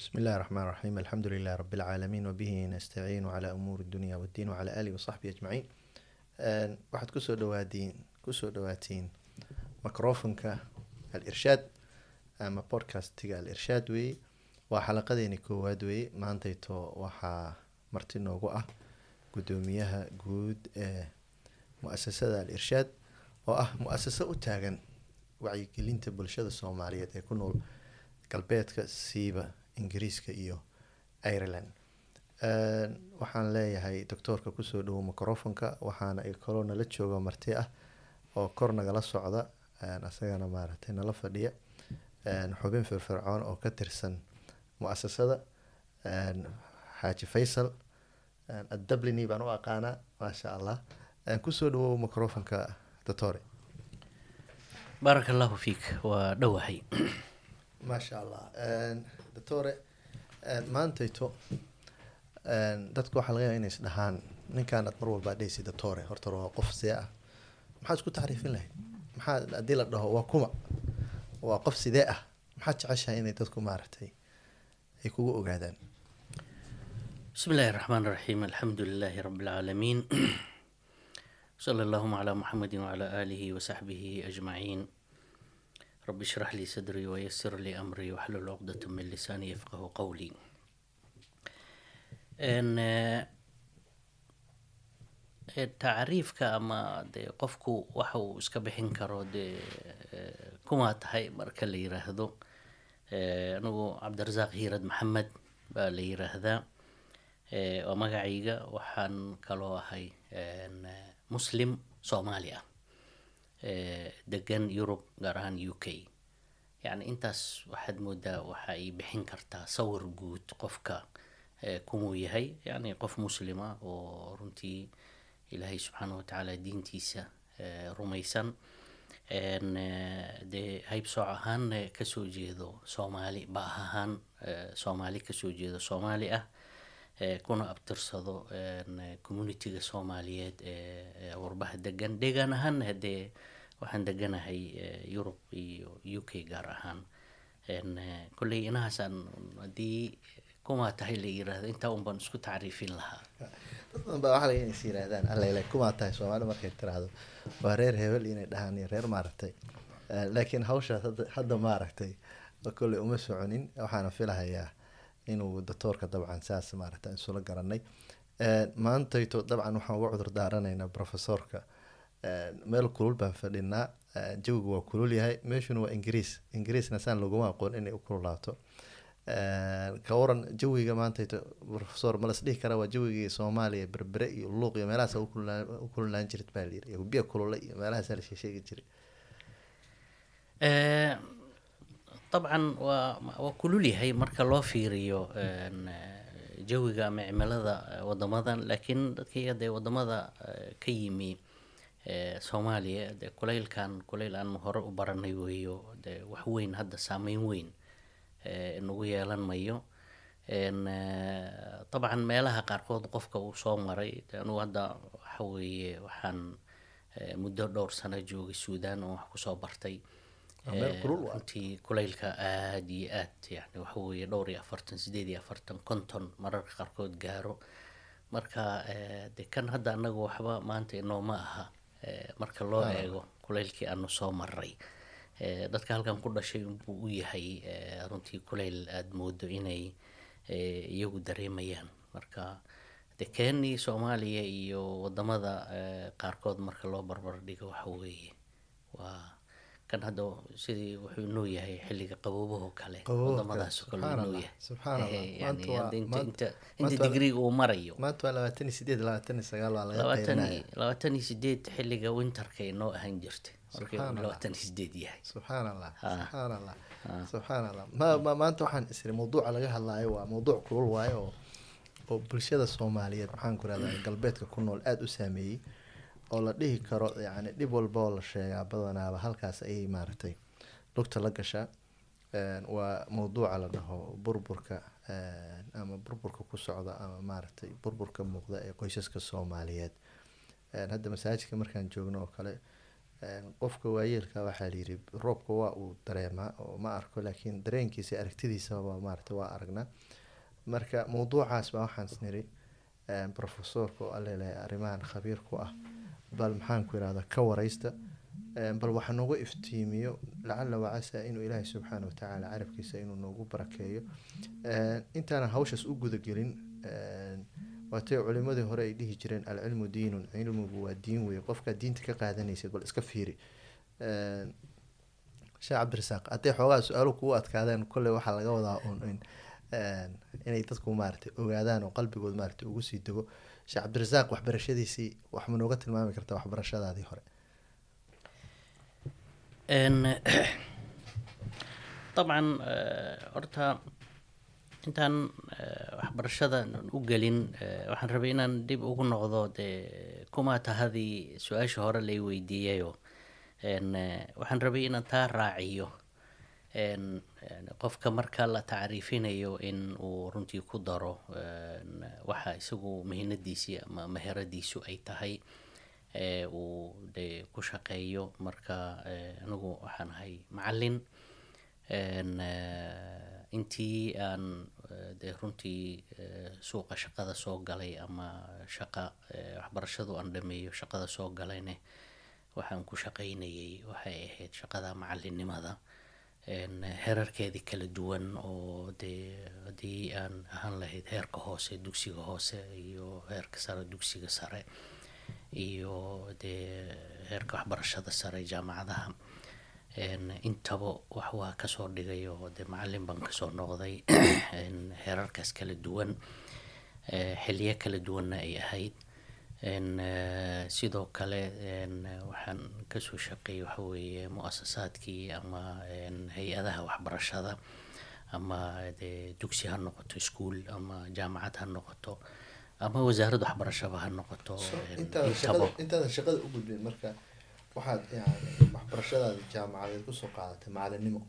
بسم الله الرحمن الرحيم الحمد لله رب العالمين وبه نستعين على أمور الدنيا والدين وعلى آله وصحبه أجمعين Een, waxaad kusoo dhawaadiin kusoo dhawaatiin microfonka al-irshaad ama podcastiga al-irshaad weeye waa xalaqadeeni koowaad weeye maantayto waxaa marti noogu ah guddoomiyaha guud ee mu-asasada al-irshaad oo ah mu-asaso u taagan wacyigelinta bulshada soomaaliyeed ee ku nool galbeedka siiba ingiriiska iyo ireland. Waxaan leeyahay doctoorka ku soo dhawo microfonka waxaana kaloo nala jooga marti ah oo kor nagala socda. Een, asagana maaragtay nala fadhiya. Xubin firfircoon oo ka tirsan mu'asasada. Xaaji faysal. Een, addublini baan u aqaanaa maasha allah ku soo dhawow microfonka doctore baaraka allahu fiik waa dhowahay maasha allah doctore een, maantayto een, dadka waxaa laga yaaba inay isdhahaan. Ninkan aad mar walbaa dhehaysid doctore horta waa qof see ah. Maxaad isku tacriifin lahayd? Maxaa haddii la dhaho waa kuma. Waa qof sidee ah. Maxaad jeceshahay inay dadku maaragtay ay kugu ogaadaan? Bismi illaahi raxmaan raxiim alxamdu lilaahi rabi lcaalamiin sala allahuma calaa muxamedi wacalaa aalihi wasaxbihi ajmaciin rabi ishrax lii sadrii wayasir lii amrii waxlul cuqdata min lisaani yafqahu qowlii En, eh, eh, tacriifka ama dee qofku waxa uu iska bixin karo dee eh, kumaa tahay marka la yiraahdo anigu cabdirasaaq hiirad maxamed baa la yiraahdaa waa magacayga waxaan kaloo ahay muslim soomaali ah degan yurub gaar ahaan u k. Yacni intaas waxaad moodaa waxa ay bixin kartaa sawir guud qofka eh, kumuu yahay. Yacni qof muslima oo runtii ilaahay subxaana watacaala diintiisa eh, rumaysan. Eh, dee haybsooc ahaan eh, ka soo jeedo soomaali ba'ah ahaan eh, soomaali ka soo jeedo soomaali ah. eh, kuna abtirsado communitiga soomaaliyeed ee warbaha degan deegaan ahaan hadee waxaan deganahay yurub iyo u k gaar ahaan. Kolley inahaasaan haddii kumaa tahay la yiraahdo intaa un baan isku tacriifin lahaa. Dad badan baa waxaa laga inay is yiraahdaan allele kumaa tahay soomaali markay tiraahdo. Waa reer hebel inay dhahaan iyo reer maaragtay. Laakiin hawshaas hadda maaragtay kolley uma soconin waxaana filahayaa inuu doctoorka dabcan saas maaragtay isula garanay. Maantayto dabcan waxaan uga cudur daaranaynaa professorka. Eh, meel kulul baan fadhinaa. Jawigu waa kulul yahay. Meeshuna waa ingiriis. Ingiriisna saan laguma aqoon inay u kululaato. Ka waran jawiga maantayto professor ma las dhihi karaa waa jawigii soomaaliya berbere iyo luuq iyo meelahaas u kululaan jirid baa layiri biyo kulula iyo meelahaasaa la sheegi jiray dabcan waa waa kulul yahay marka loo fiiriyo jawiga ama cimilada eh, wadamadan. Laakiin dadkii dee waddamada eh, ka yimi eh, soomaaliya dee kulaylkan kulayl aan hore u baranay weeyo dee wax weyn hadda saameyn weyn nagu yeelan mayo. Dabcan meelaha qaarkood qofka uu soo maray anugu hadda waxa waxaan muddo dhowr sano joogay suudaan oo wax ku soo bartay Eh, runtii kulaylka aada iyo aad yani waxa weeye dhowr iyo afartan sideed iyo afartan konton mararka qaarkood gaaro. Marka eh, de kan hadda anagu waxba maanta inooma aha eh, marka loo eego kulaylkii aanu soo maray dadka halkan ku dhashay unbuu u yahay runtii kulayl aada moodo inay iyagu dareemayaan. Marka de kenya soomaaliya iyo waddamada qaarkood marka loo barbar dhigo waxa weeye waa kan hadda sidii wuxuu inoo yahay xilliga qaboobahoo kale wadamadaas kale. waa- digriga uu marayo. labaatan iyo sideed xilliga winterka inoo ahaan jirtay. Markii uu Subxaanallah. labaatan iyo sideed yahay. Subxaan allah Ah. subxaan allah subxaan allah ma, ma maanta waxaan isiri mawduuca laga hadlaayo waa mawduuc kulul waayo oo oo bulshada soomaaliyeed maxaan ku rahdaa galbeedka ku nool aada u saameeyey oo la dhihi karo yacni dhib walba la sheegaa badanaaba halkaas ayay maaragtay. Lugta la gashaa waa mawduuca la dhaho burburka ama burburka ku socda ama maaragtay burburka muuqda ee qoysaska soomaaliyeed. Hadda masaajidka markaan joogno oo kale qofka waayeelka waxaa layiri roobka waa uu dareemaa oo ma arko laakiin dareenkiisa aragtidiisaba maarata waa aragnaa marka mawduucaas baa waxaan isniri een, professorka oo allelehay arrimahan khabiir ku ah bal maxaan ku irahdaa ka wareysta Een, bal waxa noogu iftiimiyo lacala wacasa inuu ilaahay subxaana watacaala carabkiisa inuu noogu barakeeyo. Een, intaanan hawshaas u gudagelin waatay culimadii hore ay dhihi jireen alcilmu diinun cilmigu waa diin weye qofkaa diinta ka qaadanaysid bal iska fiiri. Sheekh cabdirasaaq hadday xoogaa su'aalo kugu adkaadeen kolley waxaa laga wadaa un in een, inay dadku maaragtay ogaadaan oo qalbigood maaragtay ugu sii dego sheekh cabdirasaaq waxbarashadiisii wax ma nooga tilmaami kartaa waxbarashadaadii hore? Dabcan eh, horta intaan eh, waxbarashada u gelin eh, waxaan rabay inaan dib ugu noqdo dee kuma tahadii su'aasha hore lay weydiiyayo waxaan rabay inaan taa raaciyo qofka marka la tacriifinayo in uu runtii ku daro waxa isagu mihinadiisii ama meheradiisu ay tahay uu de ku shaqeeyo marka anigu waxaan ahay macalin intii aan de runtii suuqa shaqada soo galay ama shaqa waxbarashadu aan dhameeyo shaqada soo galayne waxaan ku shaqaynayay waxay ahayd shaqada macalinimada herarkeedii kala duwan oo dee haddii aan ahaan lahayd heerka hoose dugsiga hoose iyo heerka sare dugsiga sare iyo dee heerka waxbarashada sare jaamacadaha. Intaba wax waa ka soo dhigay oo dee macalin baan ka soo noqday. Heerarkaas kala duwan Eh, xiliyo kala duwanna ay ahayd sidoo kale en, waxaan ka soo shaqeeyay waxa weeye mu'asasaadkii ama hay'adaha waxbarashada ama dee dugsi ha noqoto school ama jaamacad ha noqoto ama wasaaradda waxbarashaba ha noqoto intaadan shaqada u gudbin marka waxaad yani waxbarashadaada jaamacadeed ku soo qaadatay macalinimo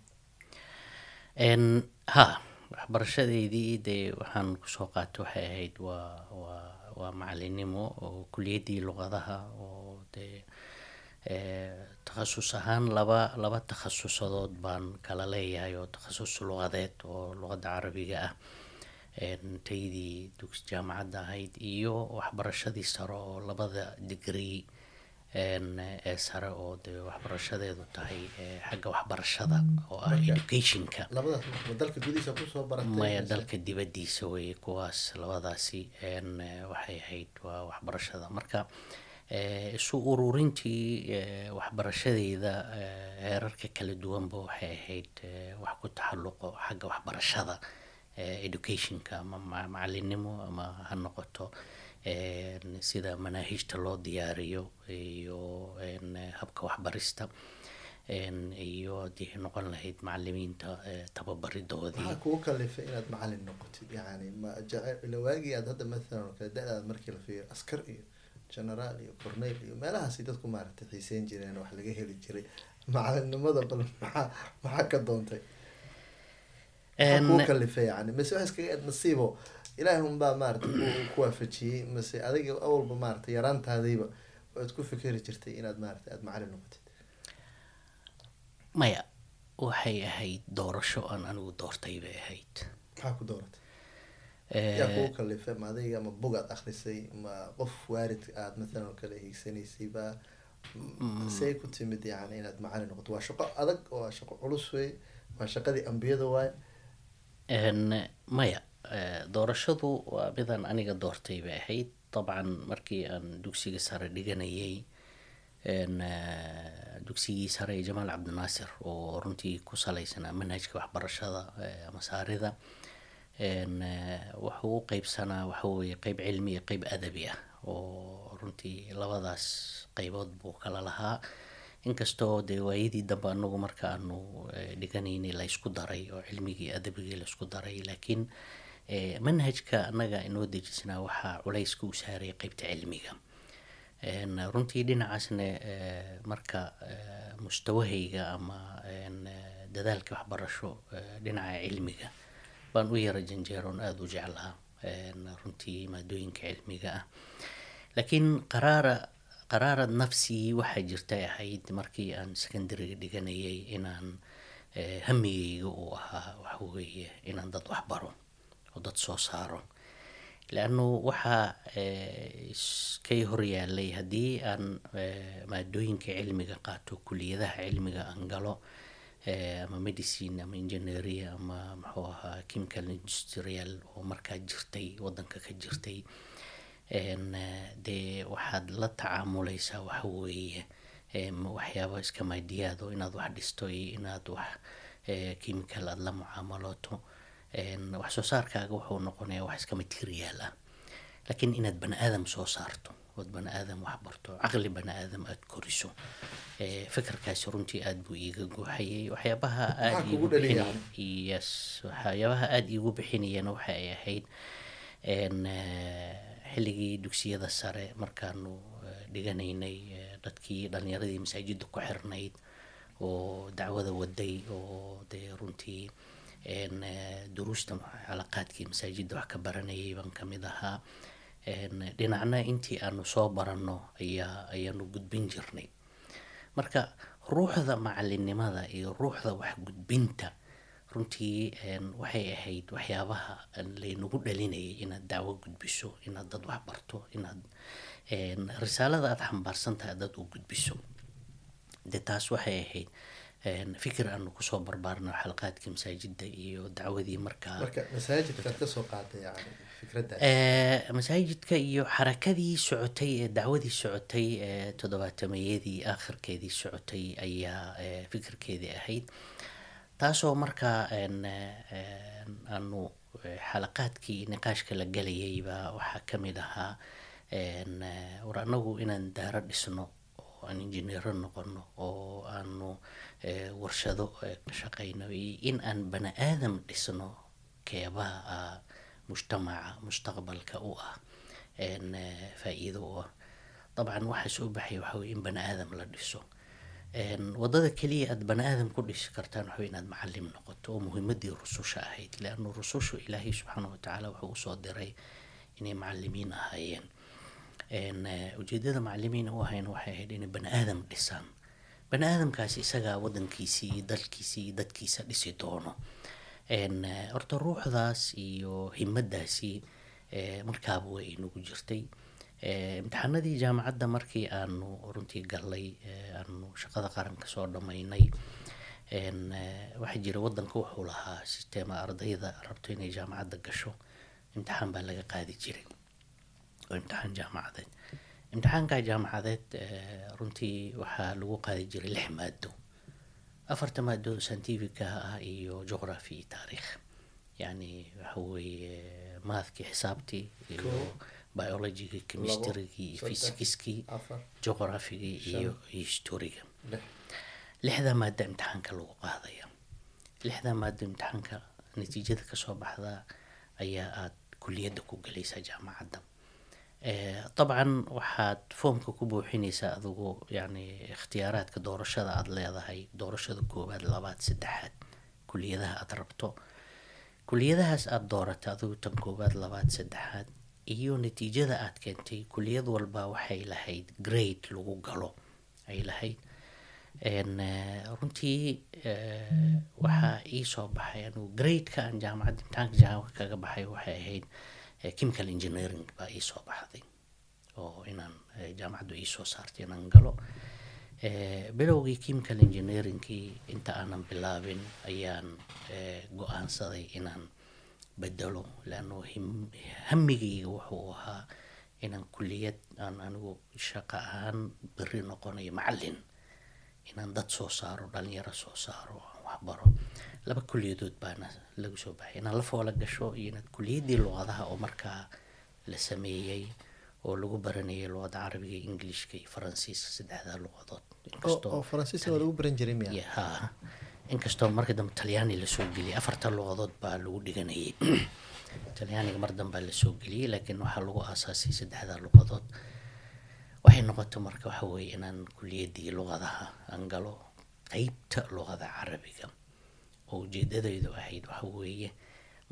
ha waxbarashadeydii dee waxaan ku soo qaatay waxay ahayd waa waa waa macalinimo oo kuliyaddii luqadaha oo dee eh, takhasus ahaan laba laba takhasusadood baan kala leeyahay oo takhasus luqadeed oo luqadda carabiga ah. Taydii jaamacadda ahayd iyo waxbarashadii sare oo labada en, ee sare oo dee waxbarashadeedu tahay eh, xagga waxbarashada oo ah educationka. maya dalka dibadiisa weye kuwaas labadaasi eh, waxay ahayd waa waxbarashada. Marka eh, isu ururintii eh, waxbarashadeyda eh, heerarka kala duwanba waxay ahayd eh, wax ku taxalluqo xagga waxbarashada. eh, educationka ama ma- macalinimo ama ha noqoto en, sida manaahijta loo diyaariyo iyo en, habka waxbarista iyo haddii ay noqon lahayd macalimiinta eh, tababaridoodii. Kugu kalifay inaad macalin noqotid yani ma jece ila waagii aad hadda mathalan kale da-daada markii la fiiriyo askar iyo generaal iyo corneyl iyo meelahaasi dadku maaragtay xiiseyn jireen wax laga heli jiray macalinimada bal maxaa maxaa ka doontay kugu kalifay yani wax iskaga nasiibo ilaahi unbaa maaragtay ku ku waafajiyey mise adiga awalba maaragtay yaraantaadiiba waad ku fikeri jirtay inaad maaragtay aad macalin noqotid maya waxay ahayd doorasho aan anigu doortay bay ahayd maxaa ku dooratay yaa kugu kalifay ma adiga ma bug aad akrisay ma qof waarid aad mathalan oo kale hiigsanaysay ba say ku timid yani inaad macalin noqoto waa shaqo adag waa shaqo culus wey waa shaqadii ambiyada waay en, maya eh, doorashadu waa midaan aniga doortay bay ahayd. Dabcan markii aan dugsiga sare dhiganayay eh, dugsigii sare ee jamaal cabdinaasir oo runtii ku saleysanaa manhajka waxbarashada eh, masaarida wuxuu u qeybsanaa waxa weeye qeyb cilmi qeyb adabi ah oo runtii labadaas qeybood buu kala lahaa inkastoo dee waayadii dambe anagu marka aanu eh, dhiganaynay laysku daray oo cilmigii adabigii laysku daray laakiin eh, manhajka anaga inoo dejisnaa waxaa culayska u saaraya qeybta cilmiga. Runtii dhinacaasna eh, marka mustawahayga ama dadaalka waxbarasho dhinaca cilmiga baan u yara janjeeroon aada u jeclaha En, runtii maadooyinka cilmiga ah. Laakiin qaraara qaraarad nafsi waxaa jirtay ahayd markii aan secondaryga dhiganayay inaan eh, hamigayga uu ahaa waxa weeye inaan dad wax baro oo dad soo saaro. Leannu waxaa eh, iskay horyaalay haddii aan eh, maadooyinka cilmiga qaato kuliyadaha cilmiga aan galo ama medicine ama engineeria ama muxuu ahaa chemical industrial oo markaa jirtay wadanka ka jirtay dee waxaad la tacaamuleysaa waxa weeye em, waxyaaba iska maadiyaad oo inaad wax dhisto iyo inaad wax eh, chemical aad la mucaamaloto En, wax soo saarkaaga wuxuu noqonayaa wax iska material ah. Laakiin inaad bani aadam soo saarto ood bani aadam wax barto caqli bani aadam aad koriso Eh, fikirkaasi runtii aad buu iiga guuxayay. Waxyaabaha aad Maxaa kugu iigu dhaliyay bixinay yes waxyaabaha aada iigu bixinayeen waxa ay ahayd eh, xilligii dugsiyada sare markaanu eh, dhiganaynay eh, dadkii dhalinyaradii masaajida ku xirnayd oo dacwada waday oo dee runtii eh, duruusta xalaqaadkii masaajida wax ka baranayay baan ka mid ahaa. Dhinacna intii aanu soo baranno ayaa ayaanu gudbin jirnay. Marka ruuxda macalinimada iyo ruuxda wax gudbinta runtii waxay ahayd waxyaabaha laynagu dhalinayay inaad dacwo gudbiso inaad dad wax barto inaad risaalada aada xambaarsan tahay dad u gudbiso. De taas waxay ahayd fikir aanu ku soo barbaarno xalqaadkii masaajida iyo dacwadii markaa marka masaajidkaad ka soo qaaday yani fikradda Eh, iyo xarakadii socotay ee dacwadii socotay ee toddobaatameyadii aakhirkeedii socotay ayaa eh, fikirkeedii ahayd taasoo markaa aanu eh, xalaqaadkii niqaashka la galayay baa waxaa ka mid ahaa eh, war anagu inaan daaro dhisno oo aan injineero noqono oo aanu eh, warshado ka shaqayno iyo in aan bani aadam dhisno keebaha ah mujtamaca mustaqbalka u ah faa-iido u ah. Dabcan waxaa soo baxay waxa weye in bani aadam la dhiso waddada keliya aad bani aadam ku dhisi kartaan waxa weye inaad macalim noqoto oo muhiimadii rususha ahayd leannu rusushu ilaahay subxaana watacaala wuxuu u soo diray inay macalimiin ahaayeen. En, eh, ujeedada macalimiin u ahayn waxay ahayd inay bani aadam dhisaan. Bani aadamkaasi isagaa wadankiisii iyo dalkiisii iyo dadkiisa dhisi doono. Eh, horta ruuxdaas iyo himadaasi eh, markaaba way inagu jirtay imtixaanadii jaamacadda markii aanu runtii galay aanu shaqada qaranka soo dhammaynay waxaa jira wadanka wuxuu lahaa sisteema ardayda rabto inay jaamacadda gasho. Imtixaan baa laga qaadi jiray. Oo imtixaan jaamacadeed. Imtixaanka jaamacadeed runtii waxaa lagu qaadi jiray lix maado afarta maado scientifica ah iyo geography taariikh. Yani waxa maathkii xisaabtii iyo. Biologigii chemistrygii iyo geographigii shan, iyo iyo historiga lix lixdaa maado imtixaanka lagu qaadaya lixdaa maado imtixaanka natiijada ka soo baxda ayaa aad kuliyadda ku galaysaa jaamacadda. Eh, dabcan waxaad foomka ku buuxinaysaa adigu yani ikhtiyaaraadka doorashada aada leedahay doorashada koowaad labaad saddexaad kuliyadaha aada rabto. Kuliyadahaas aada doorata adigu tan koowaad labaad saddexaad iyo natiijada aad keentay kuliyad walba waxay lahayd grade lagu galo. Ay lahayd. Eh, runtii eh, waxaa ii soo baxay anigu gradeka aan jaamacadda imtixaanka jaamacadda kaga baxay waxay ahayd eh, chemical engineering baa ii soo baxday. Oo inaan jaamacaddu ii soo saartay inaan galo. Bilowgii chemical engineeringkii inta aanan bilaabin ayaan go'aansaday inaan bedelo him- hamigayga wuxuu ahaa inaan kuliyad aan anigu shaqo ahaan beri noqonayo macalin inaan dad soo saaro dhalinyaro soo saaro aan waxbaro laba kuliyadood baana lagu soo baxay. Inaad la foola gasho iyo inaad kuliyadii luqadaha oo markaa la sameeyey oo lagu baranayay luqada carabiga ingilishka iyo faransiiska saddexdaa luqadood. Oo inkastoo oo faransiiska waa lagu baran jiray miya Ya, haa inkastoo markii dambe talyaani la soo geliyay afarta luqadood baa lagu dhiganayay. Talyaaniga mar dambaa la soo geliyey laakiin waxaa lagu aasaasay saddexda luqadood waxay noqotay marka waxa inaan kuliyadii luqadaha aan galo qeybta luqada carabiga. Oo ujeedadaydu ahayd waxa weeye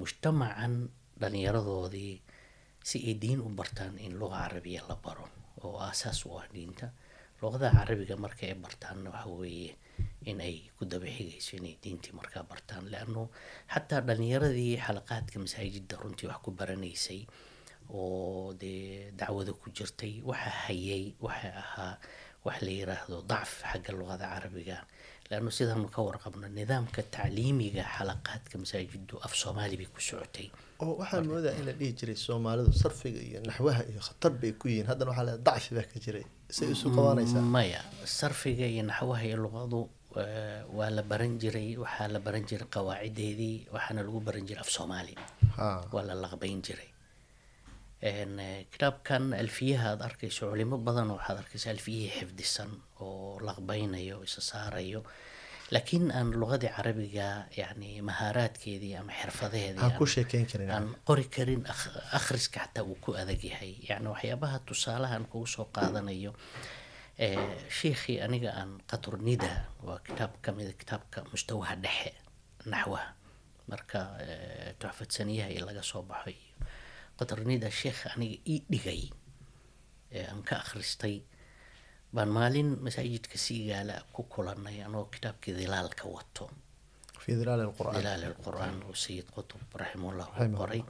mujtamacan dhallinyaradoodii si ay diin u bartaan in luqa carabiya la baro oo aasaas u ah diinta luqada carabiga marka ay bartaanna waxa weeye in ay ku daba xigayso inay diintii markaa bartaan leanno xataa dhalinyaradii xalaqaadka masaajidda runtii wax ku baranaysay oo dee dacwada ku jirtay waxa hayay waxa ahaa wax la yiraahdo dacf xagga luqada carabiga. Leanno sidaanu ka warqabno nidaamka tacliimiga xalaqaadka masaajiddu af soomaali bay ku socotay. Oo waxaa moodaa in la dhihi jiray soomaalidu sarfiga iyo naxwaha iyo khatar bay ku yihiin. Haddana waxaa leedahay dacfi baa ka jiray say isu qabanaysaa maya. Sarfiga iyo naxwaha iyo luqadu eh, waa la baran jiray waxaa la baran jiray qawaacideedii waxaana lagu baran jiray af soomaali. Waa la laqbayn jiray. Eh, kitaabkan alfiyaha aad arkayso culimo badan waxaad arkaysa alfiyihii xifdisan oo laqbaynayo isa saarayo laakiin aan luqadii carabiga yani mahaaraadkeedii ama xirfadaheedii aan aan- ku sheekeyn karin aan qori karin akh- akhriska xataa uu ku adag yahay. Yani waxyaabaha tusaalahan kugu soo qaadanayo shiikhii aniga aan qatrunida waa kitaab kamida kitaabka mustawaha dhexe naxwaha. Marka tuxfadsaniyaha iyo laga soo baxo iyo qatrunida sheekh aniga ii dhigay ee aan ka akhristay baan maalin masaajidka siigaala ku kulanay anoo kitaabkii dilaalka wato. Dilaal qur'aan. Oo sayid qutub raximullah u qoray.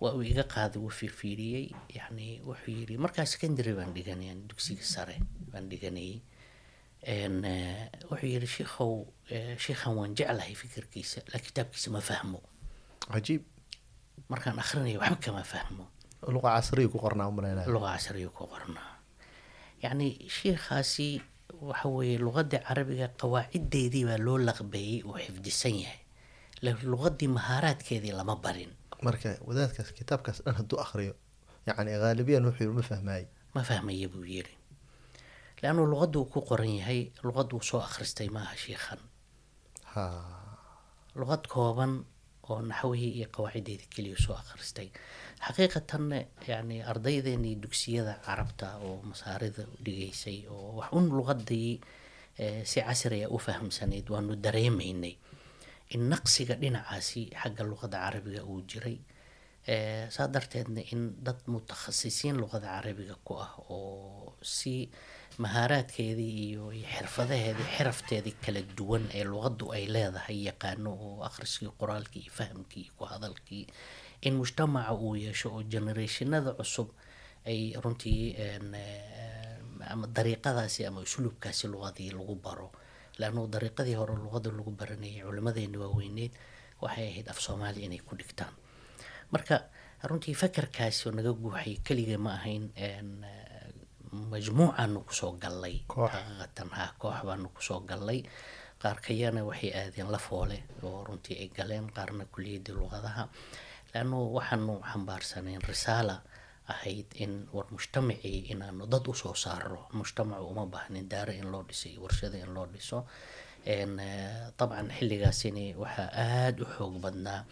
Waa uu iga qaaday wuu fiirfiiriyey yani wuxuu yidhi markaa secondary baan dhiganay dugsiga sare baan dhiganayay eh, wuxuu yidhi shiikhow eh, shiikhan waan jeclahay fikirkiisa laakiin kitaabkiisa ma fahmo. Cajiib. Markaan akhrinayo waxba kama fahmo. Luqa casriyu ku qornaa umaleynaa luqa casriyu ku qornaa yacni sheikhaasi waxa weeye luqadii carabiga qawaacideedii baa loo laqbeeyey uu xifdisan yahay. Laakiin luqadii mahaaraadkeedii lama barin. Marka wadaadkaas kitaabkaas dhan hadduu akriyo yacni ghaalibiyan wuxuu ma fahmaayey ma fahmaya buu yiri leannu luqaddu uu ku qoran yahay luqaddu uu soo akhristay maaha shiikhan ha luqad kooban oo naxwihii iyo qawaacideedii keliya soo akhristay xaqiiqatanna yani ardaydeenii dugsiyada carabta oo masaarida u dhigaysay oo wax un luqadii eh, si casriya u fahamsanayd waanu dareemaynay in naqsiga dhinacaasi xagga luqada carabiga uu jiray. Eh, saa darteedna in dad mutakhasisiin luqada carabiga ku ah oo si mahaaraadkeedii iyo xirfadaheedii xirafteedii kala duwan ee luqaddu ay leedahay yaqaano oo akhriskii qoraalkii iyo fahamkii ku hadalkii in mujtamaca uu yeesho oo generationada cusub ay runtii eh, ama dariiqadaasi ama usluubkaasi luqadii lagu baro. Laannu dariiqadii hore luqada lagu baranayay culimadeeni waaweyneed waxay ahayd af soomaali inay ku dhigtaan. Marka runtii fakarkaasi oo naga guuxay keliga ma ahayn majmuucaanu ku soo gallay. Koox. xaqiiqatan ha koox baanu ku soo gallay. Qaar kayana waxay aadeen la foole oo runtii ay galeen qaarna kuliyadii luqadaha. Leannu waxaanu xambaarsanayn risaala ahayd in war mujtamacii inaanu dad u soo saaro mujtamacu uma baahnin daare in loo dhiso iyo warshada in loo dhiso. En, eh, dabcan xilligaasini waxaa aada u xoog badnaa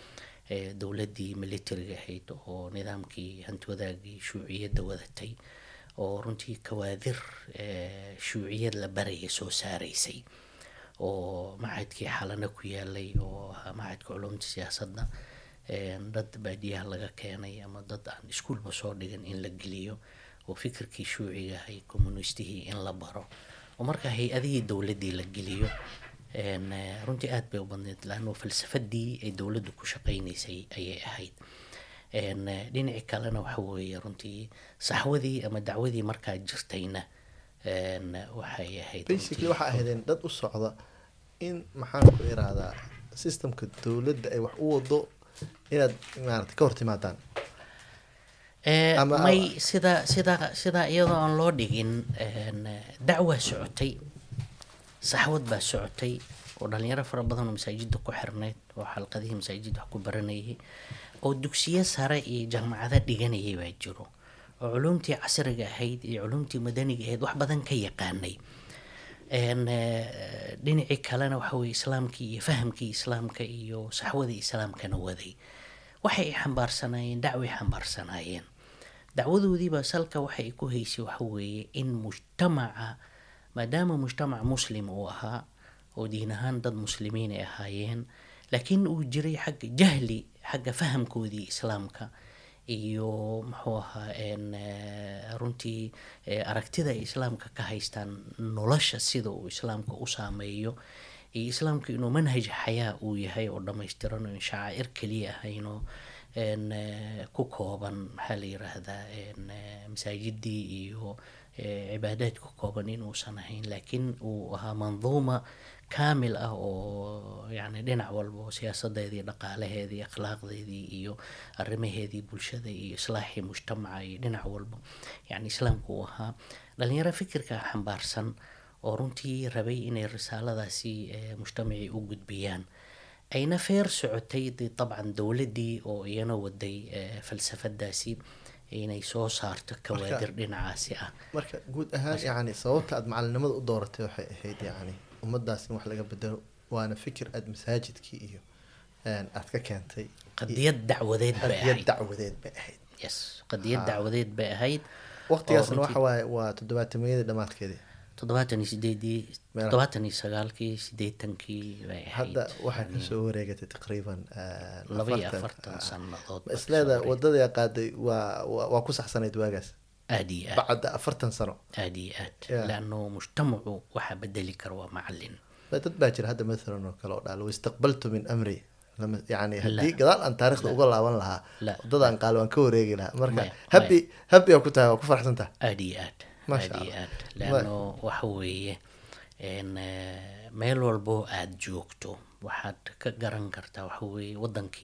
eh, dowladdii militariga ahayd oo nidaamkii hantiwadaagii shuuciyadda wadatay oo runtii kawaadir shuuciyad la baraya soo saaraysay oo macadkii xalana ku yaalay oo ahaa macadka culumta siyaasadda dad baadiyaha laga keenay ama dad aan iskuulba soo dhigan in la geliyo oo fikirkii shuuciga ahay communistihii in la baro. Oo markaa hay'adihii dowladdii la geliyo runtii aad bay u badneyd laanno falsafadii ay dowladdu ku shaqaynaysay ayay ahayd dhinaci kalena waxa weeye runtii saxwadii ama dacwadii markaa jirtayna. Waxay ahayd basically waxaa ahaydeen dad u socda in maxaan ku irahdaa systemka dowladda ay wax u wado inaad maarata ka hor timaadaan. Eh, may sida sida sida iyadoo aan loo dhigin eh, dacwaa socotay saxwad baa socotay oo dhalinyaro fara badan oo masaajidda ku xirnayd oo xalqadihii masaajidda wax ku baranayay oo dugsiyo sare iyo jaamacado dhiganayay baa jiro oo culumtii casriga ahayd iyo culumtii madaniga ahayd wax badan ka yaqaanay. Eh, dhinacii kalena waxa weye islaamkii iyo fahamkii islaamka iyo saxwadii islaamkana waday. Waxay xambaarsanaayeen dacway xambaarsanaayeen dacwadoodiiba salka waxay ku haysay waxa weeye in mujtamaca maadaama mujtamac muslim uu ahaa oo diin ahaan dad muslimiin ay ahaayeen laakiin uu jiray xagga jahli xagga fahamkoodii islaamka. Iyo muxuu ahaa eh, runtii eh, aragtida ay islaamka ka haystaan nolosha sida uu islaamka u saameeyo iyo islaamka inuu manhaj xayaa uu yahay oo dhammaystiran oo shacaa'ir keliya ahaynoo en, eh, ku kooban maxaa la yiraahdaa masaajidii iyo cibaadaad ku kooban inuusan ahayn laakiin uu ahaa manduuma kaamil ah oo yani dhinac walba siyaasadeedii dhaqaalaheedii akhlaaqdeedii iyo arrimaheedii bulshada iyo islaaxii mujtamaca iyo dhinac walba yani islaamku uu ahaa dhalinyaro fikirka xambaarsan oo runtii rabay inay risaaladaasi mujtamacii u gudbiyaan. Ayna feer socotay dabcan dowladdii oo iyana waday falsafadaasi inay soo saarto kawaadir dhinacaasi ah. marka guud ahaan yani sababta aad macalinimada u dooratay waxay ahayd yani ummadaas in wax laga bedelo waana fikir aad masaajidkii iyo een, aad ka keentay. Qadiyad dacwadeed bay qadiyad ahayd. dacwadeed bay ahayd. Yes qadiyad dacwadeed bay ahayd. Waqtigaasna waxa waaye waa toddobaatamiyadii dhammaadkeedii toddobaatan iyo sideedii toddobaatan iyo sagaalkii sideetankii bay hadda waxaa ka soo wareegatay taqriiban laba iyo afartan sanadood ma isleeda wadadii qaaday waa waa ku saxsanayd waagaas? Aad iyo aad. Bacda afartan sano. Aad iyo aad. Yeah. laanno mujtamacu waxaa bedeli kara waa macalin dad baa jira hadda mathalan oo kale oo dhaal wastaqbaltu min amri. Yani haddii gadaal aan taariikhda uga laaban lahaa La. wadadaan qaali waan ka wareegi lahaa. Marka happy happy aa ku tahay waa ku faraxsan tahay. Aad iyo aad aad aad laanno waxa weeye eh, meel walbo aad joogto waxaad ka garan kartaa waxa weeye wadankii